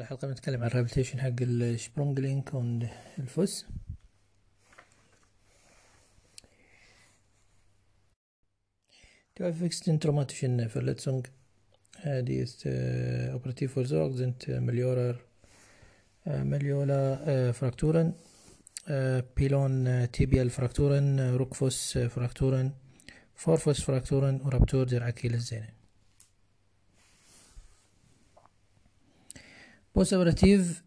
الحلقة بنتكلم عن الريبيتيشن حق السبرونج لينك والفوس تو اف فيكس ان فور لاتسونج هادي است اوبراتيف فور زوغز انت مليورر مليولا فراكتورن بيلون تيبيال فراكتورن روكفوس فراكتورن فورفوس فراكتورن ورابتور دير عكيل الزينة. Postoperativ,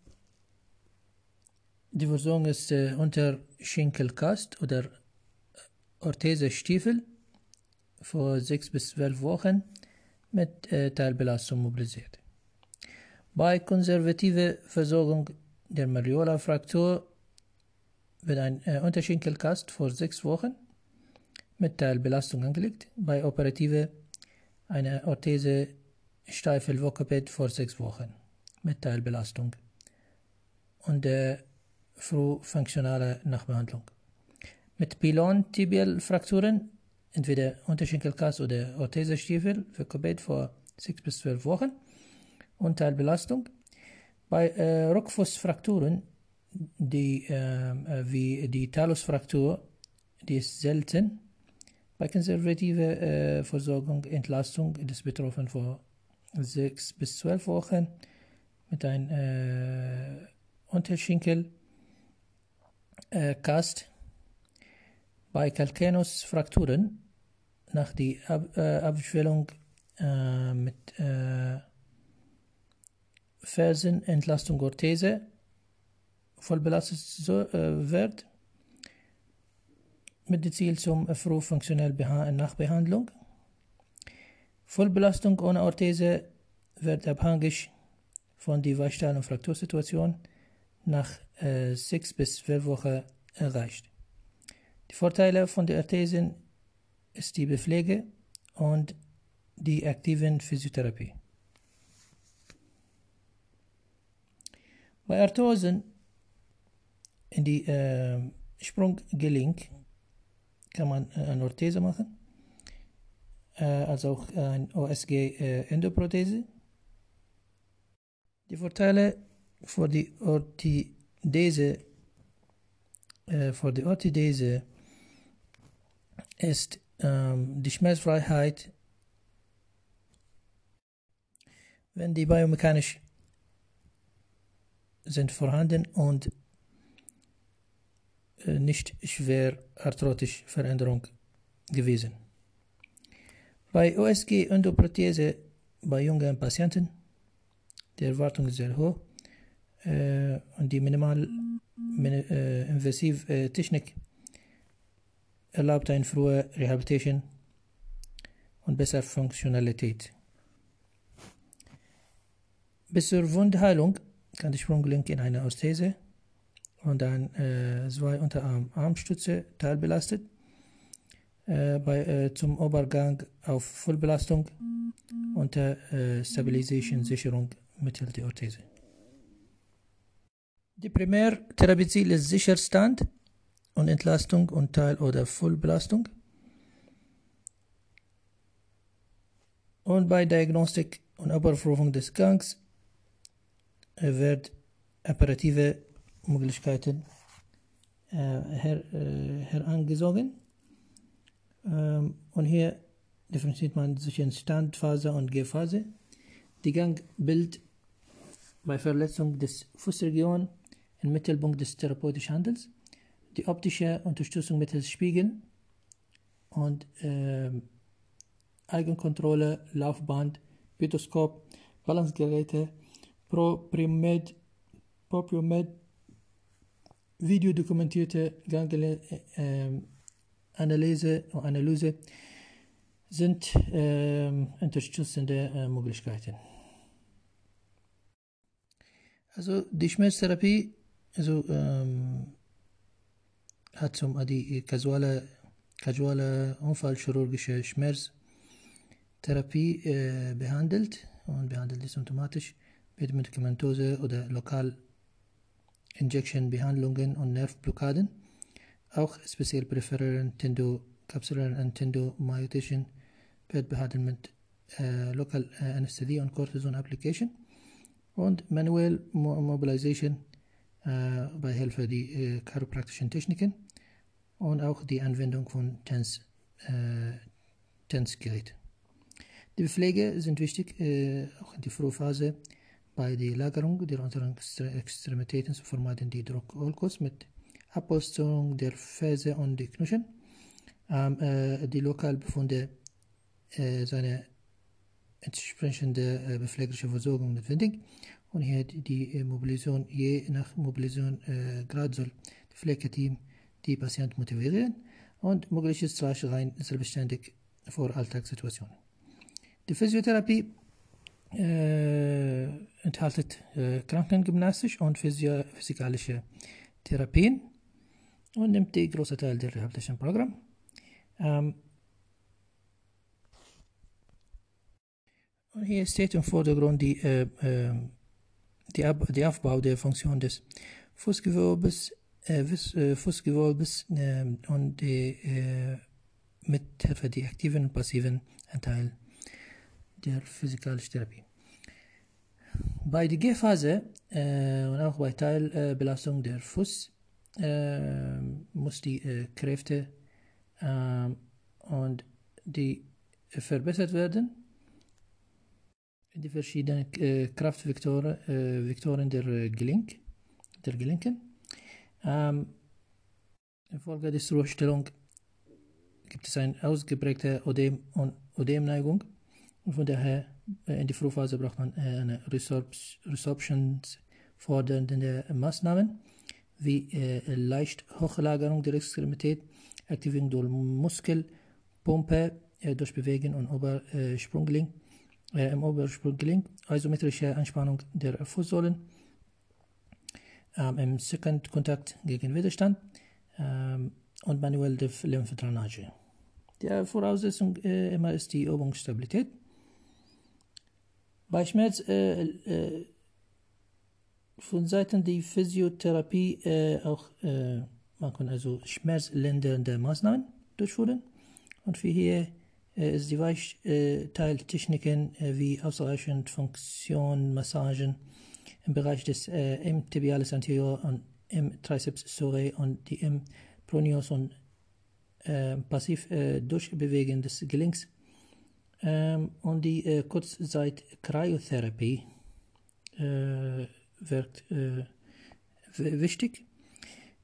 die Versorgung ist äh, unter Schinkelkast oder Orthese-Stiefel vor 6 bis 12 Wochen mit äh, Teilbelastung mobilisiert. Bei konservativer Versorgung der Mariola-Fraktur wird ein äh, Unterschenkelkast vor 6 Wochen mit Teilbelastung angelegt. Bei operativer eine Orthese Steifelvokaped vor 6 Wochen mit Teilbelastung und der frühfunktionale Nachbehandlung. Mit Pilon-Tibial-Frakturen entweder Unterschenkelkast oder Orthesestiefel für Koped vor 6 bis 12 Wochen und Teilbelastung. Bei äh, Rückfußfrakturen, die, äh, wie die Talusfraktur, die ist selten. Bei konservativer äh, Versorgung, Entlastung des Betroffenen vor 6 bis 12 Wochen mit einem äh, Unterschenkelkast. Bei Calcanus-Frakturen nach der Ab äh, Abschwellung äh, mit äh, Fersenentlastung Orthese voll belastet so, äh, wird, mit dem Ziel zum frühfunktionellen Nachbehandlung. Vollbelastung ohne Orthese wird abhängig von der Weichstahl- und Fraktursituation nach äh, 6 bis 12 Wochen erreicht. Die Vorteile von der Orthesen ist die Bepflege und die aktiven Physiotherapie. Bei Arthrosen in die äh, Sprunggelenk kann man äh, eine Orthese machen, äh, also auch ein OSG-Endoprothese. Die Vorteile für die Orthidese, äh, für die Orthidese ist ähm, die Schmerzfreiheit, wenn die biomechanisch sind vorhanden und äh, nicht schwer arthrotisch Veränderung gewesen. Bei OSG-Endoprothese bei jungen Patienten, die Erwartung ist sehr hoch äh, und die minimal äh, invasiv äh, Technik erlaubt eine frühe Rehabilitation und bessere Funktionalität. Bis zur Wundheilung kann der Sprunggelenk in eine Orthese und ein äh, zwei Unterarm-Armstütze teilbelastet. Äh, bei, äh, zum Übergang auf Vollbelastung unter äh, Stabilisation-Sicherung mittels der Orthese. Die Primärtherapieziel ist Sicherstand und Entlastung und Teil- oder Vollbelastung. Und bei Diagnostik und Überprüfung des Gangs wird operative Möglichkeiten äh, her, äh, herangezogen. Ähm, und hier differenziert man zwischen Standphase und Gehphase. Die Gangbild bei Verletzung des Fußregion im Mittelpunkt des therapeutischen Handels die optische Unterstützung mittels Spiegeln und äh, Eigenkontrolle, Laufband, Pitoskop, Balancegeräte, Propriomed, Propriomed, videodokumentierte Ganglienanalyse und Analyse sind äh, unterstützende äh, Möglichkeiten. Also die Schmerztherapie, also ähm, hat zum die kasuale, kasuale unfallchirurgische Schmerztherapie äh, behandelt und behandelt die symptomatisch mit Medikamentose oder lokal Injection-Behandlungen und Nervblockaden. Auch speziell präferieren Tendokapsulären und Tendomyotischen behandelt mit äh, Local äh, Anästhesie und Cortison Application. Und Manual Mobilization äh, bei Hilfe die äh, chiropraktischen Techniken und auch die Anwendung von Tanz, äh, Tanzgerät. Die Pflege sind wichtig, äh, auch in der Frühphase bei der Lagerung der unteren Extremitäten zu vermeiden die Druckolkos mit Abpolsterung der Ferse und die Knochen. Ähm, äh, die Lokalbefunde äh, seine entsprechende äh, bepflegerische Versorgung notwendig und hier die, die Mobilisation, je nach Mobilisation äh, Grad soll das Pflegeteam die Patienten motivieren und mögliches rein selbstständig vor Alltagssituationen. Die Physiotherapie äh, enthält äh, Krankengymnastik und physio physikalische Therapien und nimmt die große Teil der rehabilitischen Programm. Ähm, hier steht im Vordergrund die, äh, äh, die, Ab die Aufbau der Funktion des Fußgewölbes, äh, äh Fußgewölbes ähm, und die, äh, mit Hilfe der aktiven und passiven Anteil der physikalischen Therapie. Bei der G-Phase äh, und auch bei Teilbelastung der Fuß äh, muss die äh, Kräfte ähm, und die verbessert werden. Die verschiedenen äh, Kraftvektoren äh, der äh, Gelenk, der Gelenken. Ähm, infolge der Ruhestellung gibt es eine ausgeprägte Ödem- und Ödemneigung. Und von daher äh, in die Frühphase braucht man äh, eine resorptionsfordernde Maßnahmen wie äh, leicht Hochlagerung der Extremität, Aktivierung durch Muskelpumpe durch Bewegen und Obersprunggelenk, im Obersprunggelenk, isometrische Anspannung der Fußsohlen, ähm, im Second-Kontakt gegen Widerstand ähm, und manuelle Lymphdrainage. Die Voraussetzung äh, immer ist die Übungsstabilität. Bei Schmerz äh, äh, von Seiten der Physiotherapie äh, auch äh, man kann also schmerzlindernde Maßnahmen durchführen und für hier äh, ist die Weichteiltechniken äh, wie ausreichend Funktion, Massagen im Bereich des äh, M. tibialis anterior und M. triceps surae und die M. pronius und äh, passiv äh, Durchbewegen des Gelenks ähm, und die äh, Kurzzeit-Cryotherapie äh, wirkt äh, wichtig.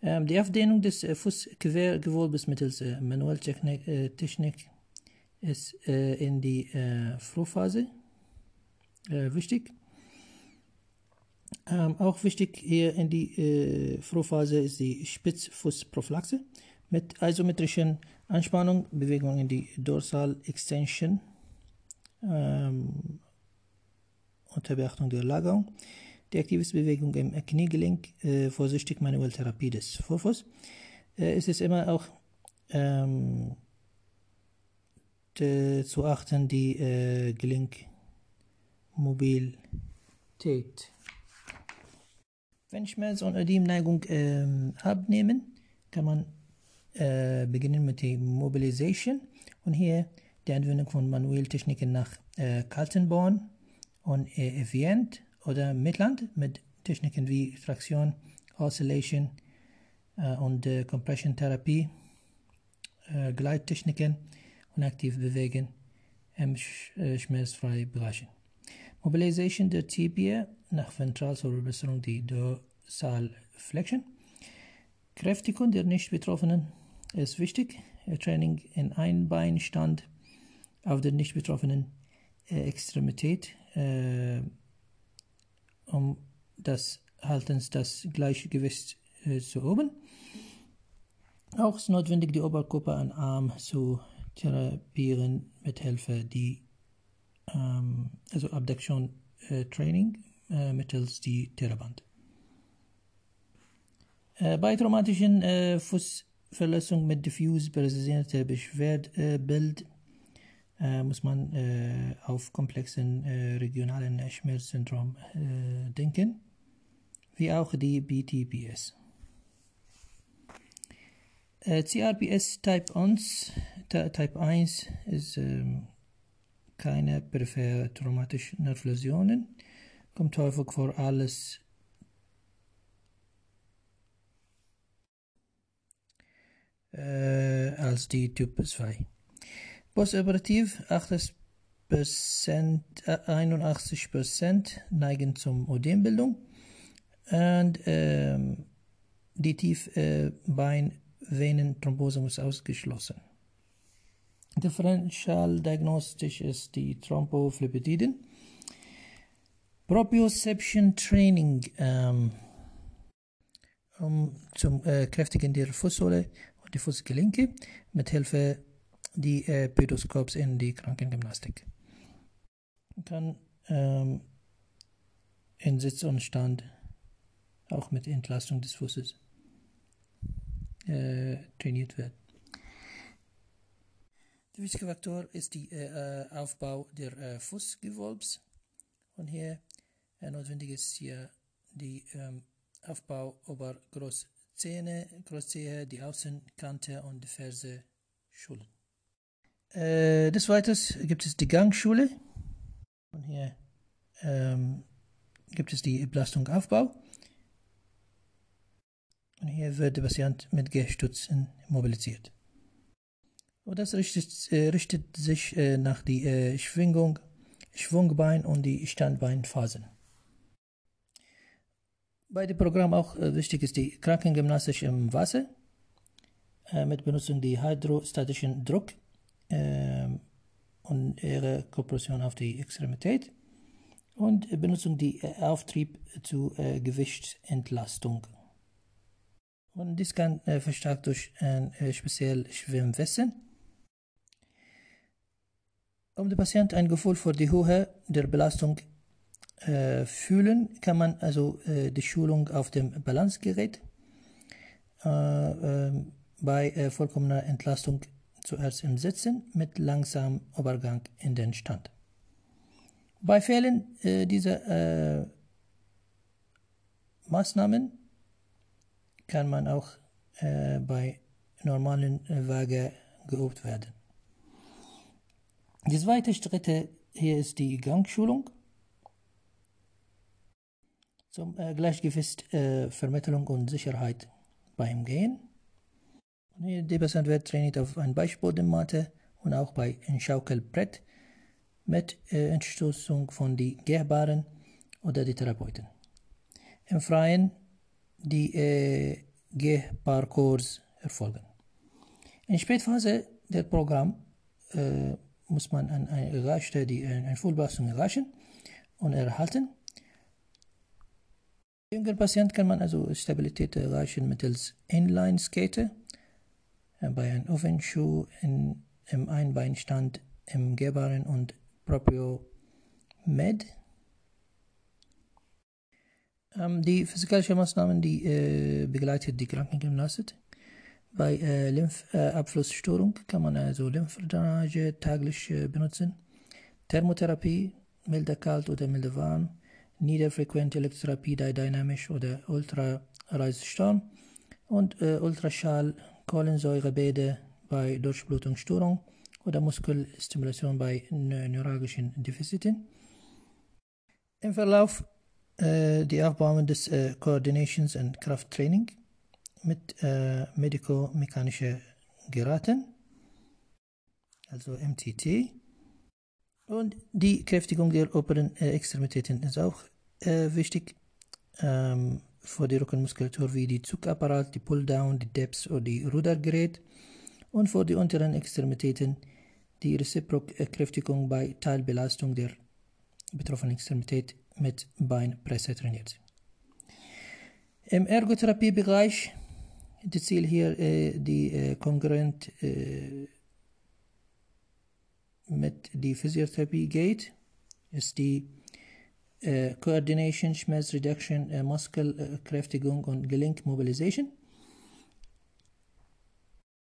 Ähm, die Aufdehnung des äh, Fußquergewölbes mittels äh, Manuelltechnik äh, Technik ist äh, in die äh, Frühphase äh, wichtig. Ähm, auch wichtig hier in die äh, Frühphase ist die Spitzfußprophylaxe mit isometrischen Anspannung, Bewegung in die Dorsal Extension ähm, unter Beachtung der Lagerung. Die Aktivitetsbewegung im Kniegelenk, äh, vorsichtig manuell Therapie des Vorfuß. Äh, es ist immer auch ähm, zu achten die äh, Gelenkmobilität. Wenn Schmerz und Ödemneigung ähm, abnehmen, kann man äh, beginnen mit der Mobilisation und hier die Anwendung von Manuelltechniken nach äh, Kaltenborn und äh, Evient oder Midland mit Techniken wie Traktion, Oscillation äh, und äh, Compression Therapie, äh, Gleittechniken aktiv bewegen im äh, schmerzfreien Bereichen. Mobilisation der Tibia nach ventral zur Verbesserung der Dorsalflexion. Kräftigung der nicht Betroffenen ist wichtig. Training in Einbeinstand auf der nicht betroffenen äh, Extremität, äh, um das Haltens das Gleichgewicht äh, zu üben. Auch ist notwendig, die Oberkörper und Arm zu therapieren mit Hilfe die ähm, also Abduktion äh, Training äh, mittels die Theraband. Äh, bei traumatischen Fußverletzungen mit diffus persistierender Beschwerdebild äh, muss man äh, auf komplexen äh, regionalen Schmerzsyndrom äh, denken, wie auch die BTPS. Äh, CRPS Type 1, Type 1 ist ähm, keine peripher traumatische Nervläsionen, kommt häufig vor alles äh, als die Typ 2. Postoperativ 80%, äh, 81% neigen zum Ödembildung und ähm, die Tiefbeinvenenthrombose muss ausgeschlossen. Differential diagnostisch ist die Thrombophlebitiden. Proprioception Training ähm, um, zum äh, Kräftigen der Fußsohle und die Fußgelenke mit Hilfe die äh, Pedoskops in die Krankengymnastik. Kann ähm, in Sitz und Stand auch mit Entlastung des Fußes äh, trainiert werden. Der wichtige Faktor ist der äh, Aufbau der äh, Fußgewölbs. Und hier äh, notwendig ist hier der ähm, Aufbau über Großzähne, Großzehe, die Außenkante und die Ferse Schulen. Äh, des Weiteren gibt es die Gangschule. Und hier ähm, gibt es die Belastung Aufbau. Und hier wird der Patient mit Gehstützen mobilisiert. Und das richtet, äh, richtet sich äh, nach die äh, Schwingung, Schwungbein und die Standbeinphasen. Bei dem Programm auch äh, wichtig ist die Krankengymnastik im Wasser äh, mit Benutzung die hydrostatischen Druck ähm, und ihre Kompression auf die Extremität und Benutzung die äh, Auftrieb zur Gewichtsentlastung. Und dies kann äh, verstärkt durch ein äh, spezielles Schwimmwissen. Um den Patienten ein Gefühl für die Höhe der Belastung äh, fühlen, kann man also äh, die Schulung auf dem Balancegerät äh, ähm, bei äh, vollkommener Entlastung zuerst im Sitzen mit langsamem Übergang in den Stand. Bei Fällen dieser Maßnahmen kann man auch äh, bei normalen äh, Waage geübt werden. Die zweite Schritte hier ist die Gangschulung zum äh, Gleichgewicht, äh, Vermittlung und Sicherheit beim Gehen. Die Patient wird trainiert auf einer Beischbodenmatte und auch bei einem Schaukelbrett mit äh, Entstoßung von den Gehbaren oder die Therapeuten. Im Freien die äh, Gehparcours erfolgen. In Spätphase der Programm äh, muss man an eine erreichte, die eine Vollbelastung erreichen und erhalten. Jünger Patient kann man also Stabilität erreichen mittels Inline-Skate, äh, bei einem Offenschuh, in, im Einbeinstand, im Gehbaren und Proprio Med die physikalischen Maßnahmen, die äh, begleitet die Krankengymnastik. Bei äh, Lymphabflussstörung kann man also Lymphdrainage täglich äh, benutzen. Thermotherapie, milde kalt oder milde warm. Niederfrequente Elektrotherapie, dynamisch oder Ultrareissturm. Und äh, Ultraschall, Kohlensäurebäder bei Durchblutungsstörung oder Muskelstimulation bei neuralgischen Defiziten. Im Verlauf die Aufbauung des äh, Coordinations and Krafttraining mit äh, medico-mechanischen Geräten, also MTT. Und die Kräftigung der oberen äh, Extremitäten ist auch äh, wichtig ähm, für die Rückenmuskulatur, wie die Zugapparat, die Pulldown, die Depths oder die Rudergerät. Und für die unteren Extremitäten die Reziprokkräftigung bei Teilbelastung der betroffenen Extremität mit Beinpresse trainiert. Im Ergotherapiebereich, das Ziel hier äh, die äh, kongruent äh, mit der Physiotherapie geht, ist die äh, Coordination, Schmerz Reduction, äh, Muskelkräftigung und Gelenkmobilisation.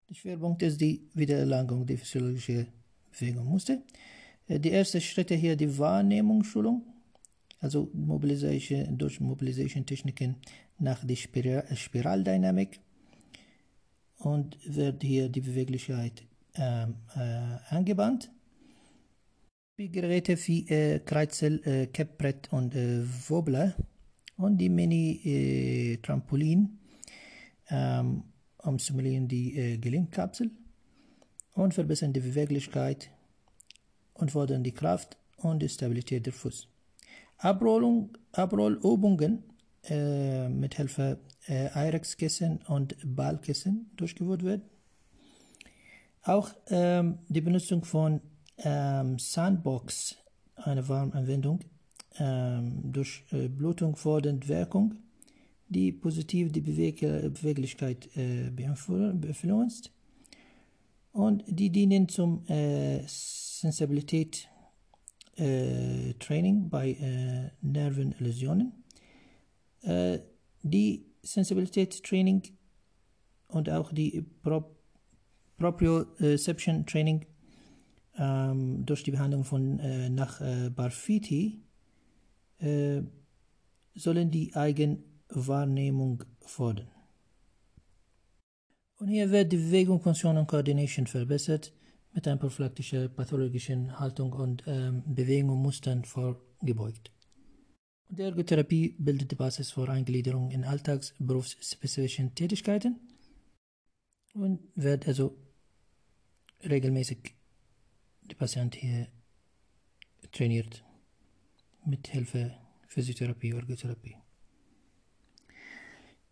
Der Schwerpunkt ist die Wiedererlangung der physiologischen Bewegungsmuster. Äh, die ersten Schritte hier die Wahrnehmungsschulung also Mobilisation, durch Mobilisation-Techniken nach der Spiral Spiraldynamik und wird hier die Beweglichkeit ähm, äh, angewandt. Geräte wie äh, Kreizel, äh, Keppbrett und äh, Wobbler und die Mini-Trampolin, ähm, um simulieren die äh, Gelenkkapsel und verbessern die Beweglichkeit und fördern die Kraft und die Stabilität der Fuß. Abrollung, Abrollübungen äh, mit Hilfe äh, Eirex-Kissen und Ballkissen durchgeführt werden. Auch ähm, die Benutzung von ähm, Sandbox, eine Warmanwendung, ähm, durch äh, Blutung fordernd Wirkung, die positiv die Beweg Beweglichkeit äh, beeinflusst und die dienen zum äh, Sensibilität äh, Training bei äh, Nervenläsionen. Äh, die Sensibilitätstraining und auch die Pro Proprioception Training ähm, durch die Behandlung von äh, nach äh, Barfiti sollen die Eigenwahrnehmung fordern. Und hier wird die Bewegung, Funktion und Coordination verbessert mit einer prophylaktischen pathologischen Haltung und ähm, Bewegung und Mustern vorgebeugt. Und die Ergotherapie bildet die Basis für Eingliederung in alltags-, berufsspezifischen Tätigkeiten und wird also regelmäßig der Patient hier trainiert mit Hilfe Physiotherapie, Ergotherapie.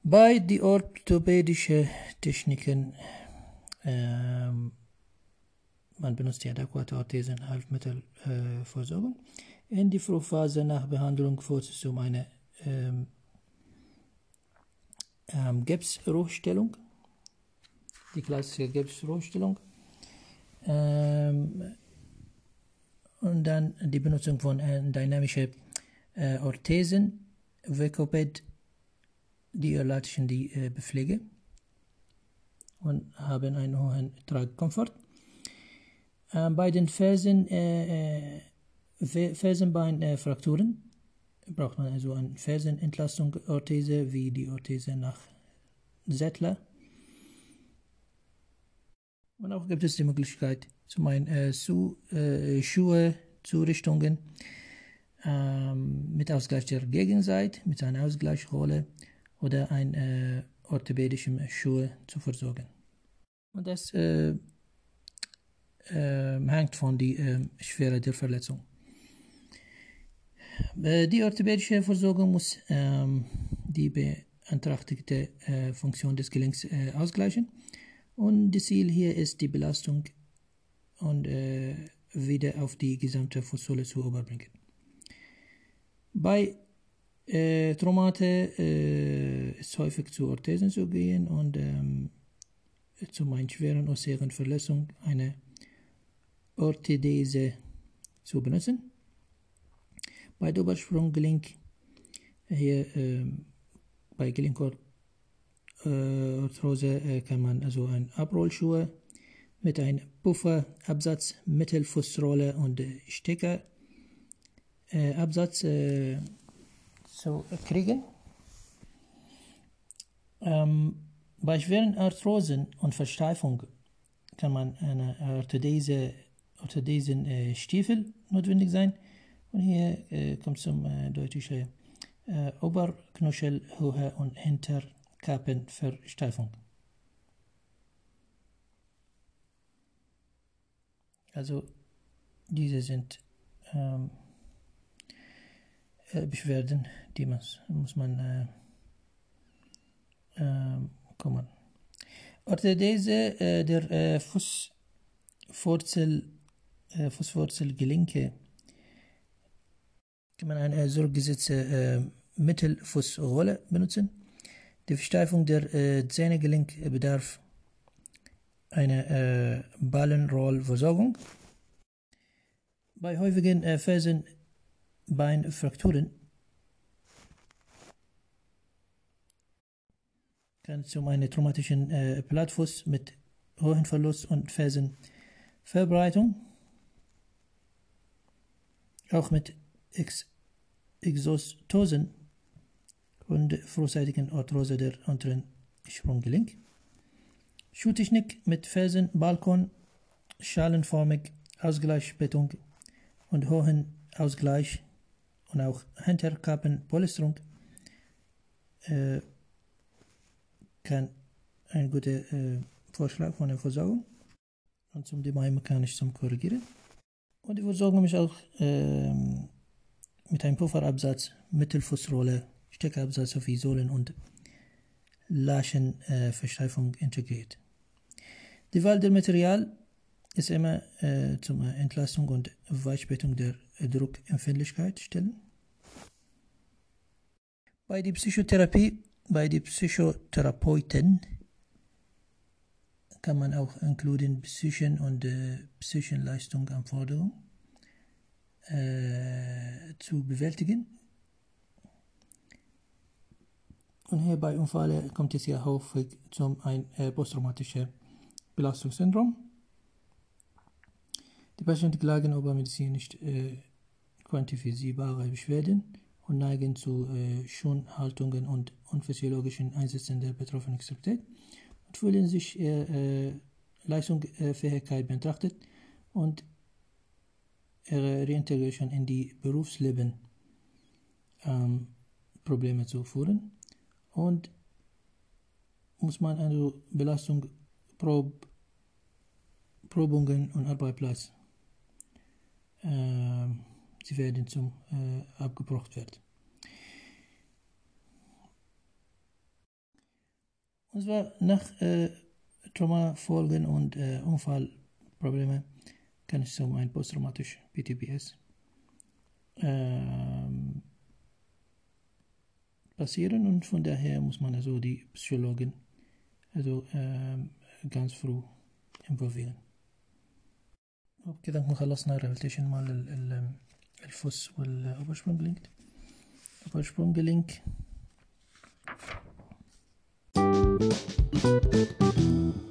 Bei die orthopädischen Techniken, ähm, man benutzt die adäquate Orthesen Halbmittelversorgung. Äh, In die Frühphase nach Behandlung vorzieht um eine ähm, ähm, Gipsruhestellung, die klassische Gipsruhestellung. Ähm, und dann die Benutzung von äh, dynamischen äh, Orthesen, Vekoped, die erleichtern die äh, Bepflege und haben einen hohen Tragkomfort. Ähm, bei den Fersen, äh, äh, Fersenbeinfrakturen braucht man also eine Fersenentlastung Orthese wie die Orthese nach Settler. Und auch gibt es die Möglichkeit, zum einen äh, zu, äh, Schuhe, Zurichtungen ähm, mit Ausgleich der Gegenseite, mit einer Ausgleichsrolle oder ein äh, orthopädischen Schuhe zu versorgen. Und das äh, hängt von der äh, Schwere der Verletzung. Die orthopädische Versorgung muss ähm, die beantragte äh, Funktion des Gelenks ausgleichen. Und das Ziel hier ist, die Belastung und äh, wieder auf die gesamte Fußsohle zu überbringen. Bei äh, Traumate äh, ist häufig zu Orthesen zu gehen und ähm, zu einer schweren Verletzung eine Orthidese zu benutzen. Bei der Obersprunggelenk hier äh, bei Gelenkarthrose äh, kann man also ein Abrollschuhe mit einem Pufferabsatz, Mittelfußrolle und Stecker äh, Absatz äh, zu kriegen. Ähm, bei schweren Arthrosen und Versteifung kann man eine Orthodese Orthodesen äh, Stiefel notwendig sein. Und hier äh, kommt zum äh, deutlichen äh, Oberknöchelhöhe und Hinterkappenversteifung. Also diese sind ähm, äh, Beschwerden, die man, muss man äh, äh, kommen. Orthodese äh, der äh, Fußwurzel äh, Fußwurzelgelenke kann man eine zurückgesetzte äh, Mittelfußrolle benutzen. Die Versteifung der äh, Zähnegelenk bedarf einer äh, Ballenrollversorgung. Bei häufigen äh, Fersenbeinfrakturen kann es um einen traumatischen äh, Plattfuß mit hohem Verlust und Fersenverbreitung auch mit Ex Exostosen und frühzeitigen Arthrose der unteren Sprunggelenk. Schuhtechnik mit Felsen, Balkon, schalenförmig, Ausgleichsbeton, und hohen Ausgleich und auch Hinterkappenpolsterung äh, kann ein guter äh, Vorschlag von der Versorgung und zum dabei mechanisch zum Korrigieren. Und die Versorgung ist auch ähm, mit einem Pufferabsatz, Mittelfußrolle, Steckabsatz sowie Sohlen und Laschenversteifung äh, integriert. Die Wahl der Material ist immer äh, zur Entlastung und Weichbettung der Druckempfindlichkeit stellen. Bei der Psychotherapie, bei den Psychotherapeuten kann man auch inkludieren Psychen und äh, Psychenleistungsanforderungen äh, zu bewältigen. Und hier bei Unfällen kommt es ja häufig zum ein äh, posttraumatischen Belastungssyndrom. Die Patienten klagen über medizinisch äh, quantifizierbare Beschwerden und neigen zu äh, Schonhaltungen und unphysiologischen Einsätzen der betroffenen Extremität und fühlen sich ihre äh, Leistungsfähigkeit betrachtet und ihre Reintegration in die Berufsleben ähm, Probleme zu führen und muss man also Belastung, Prob, Probungen und Arbeitsplatz äh, sie werden zum äh, abgebrochen werden. Und zwar nach äh, Traumafolgen und äh, Unfallprobleme kann es um ein posttraumatisch PTBS ähm, passieren und von daher muss man also die Psychologin also ähm, ganz früh involvieren. وبكده نكون خلصنا ريفلتيشن مال الفوس والأوبرشبونج لينك أوبرشبونج لينك Thank you.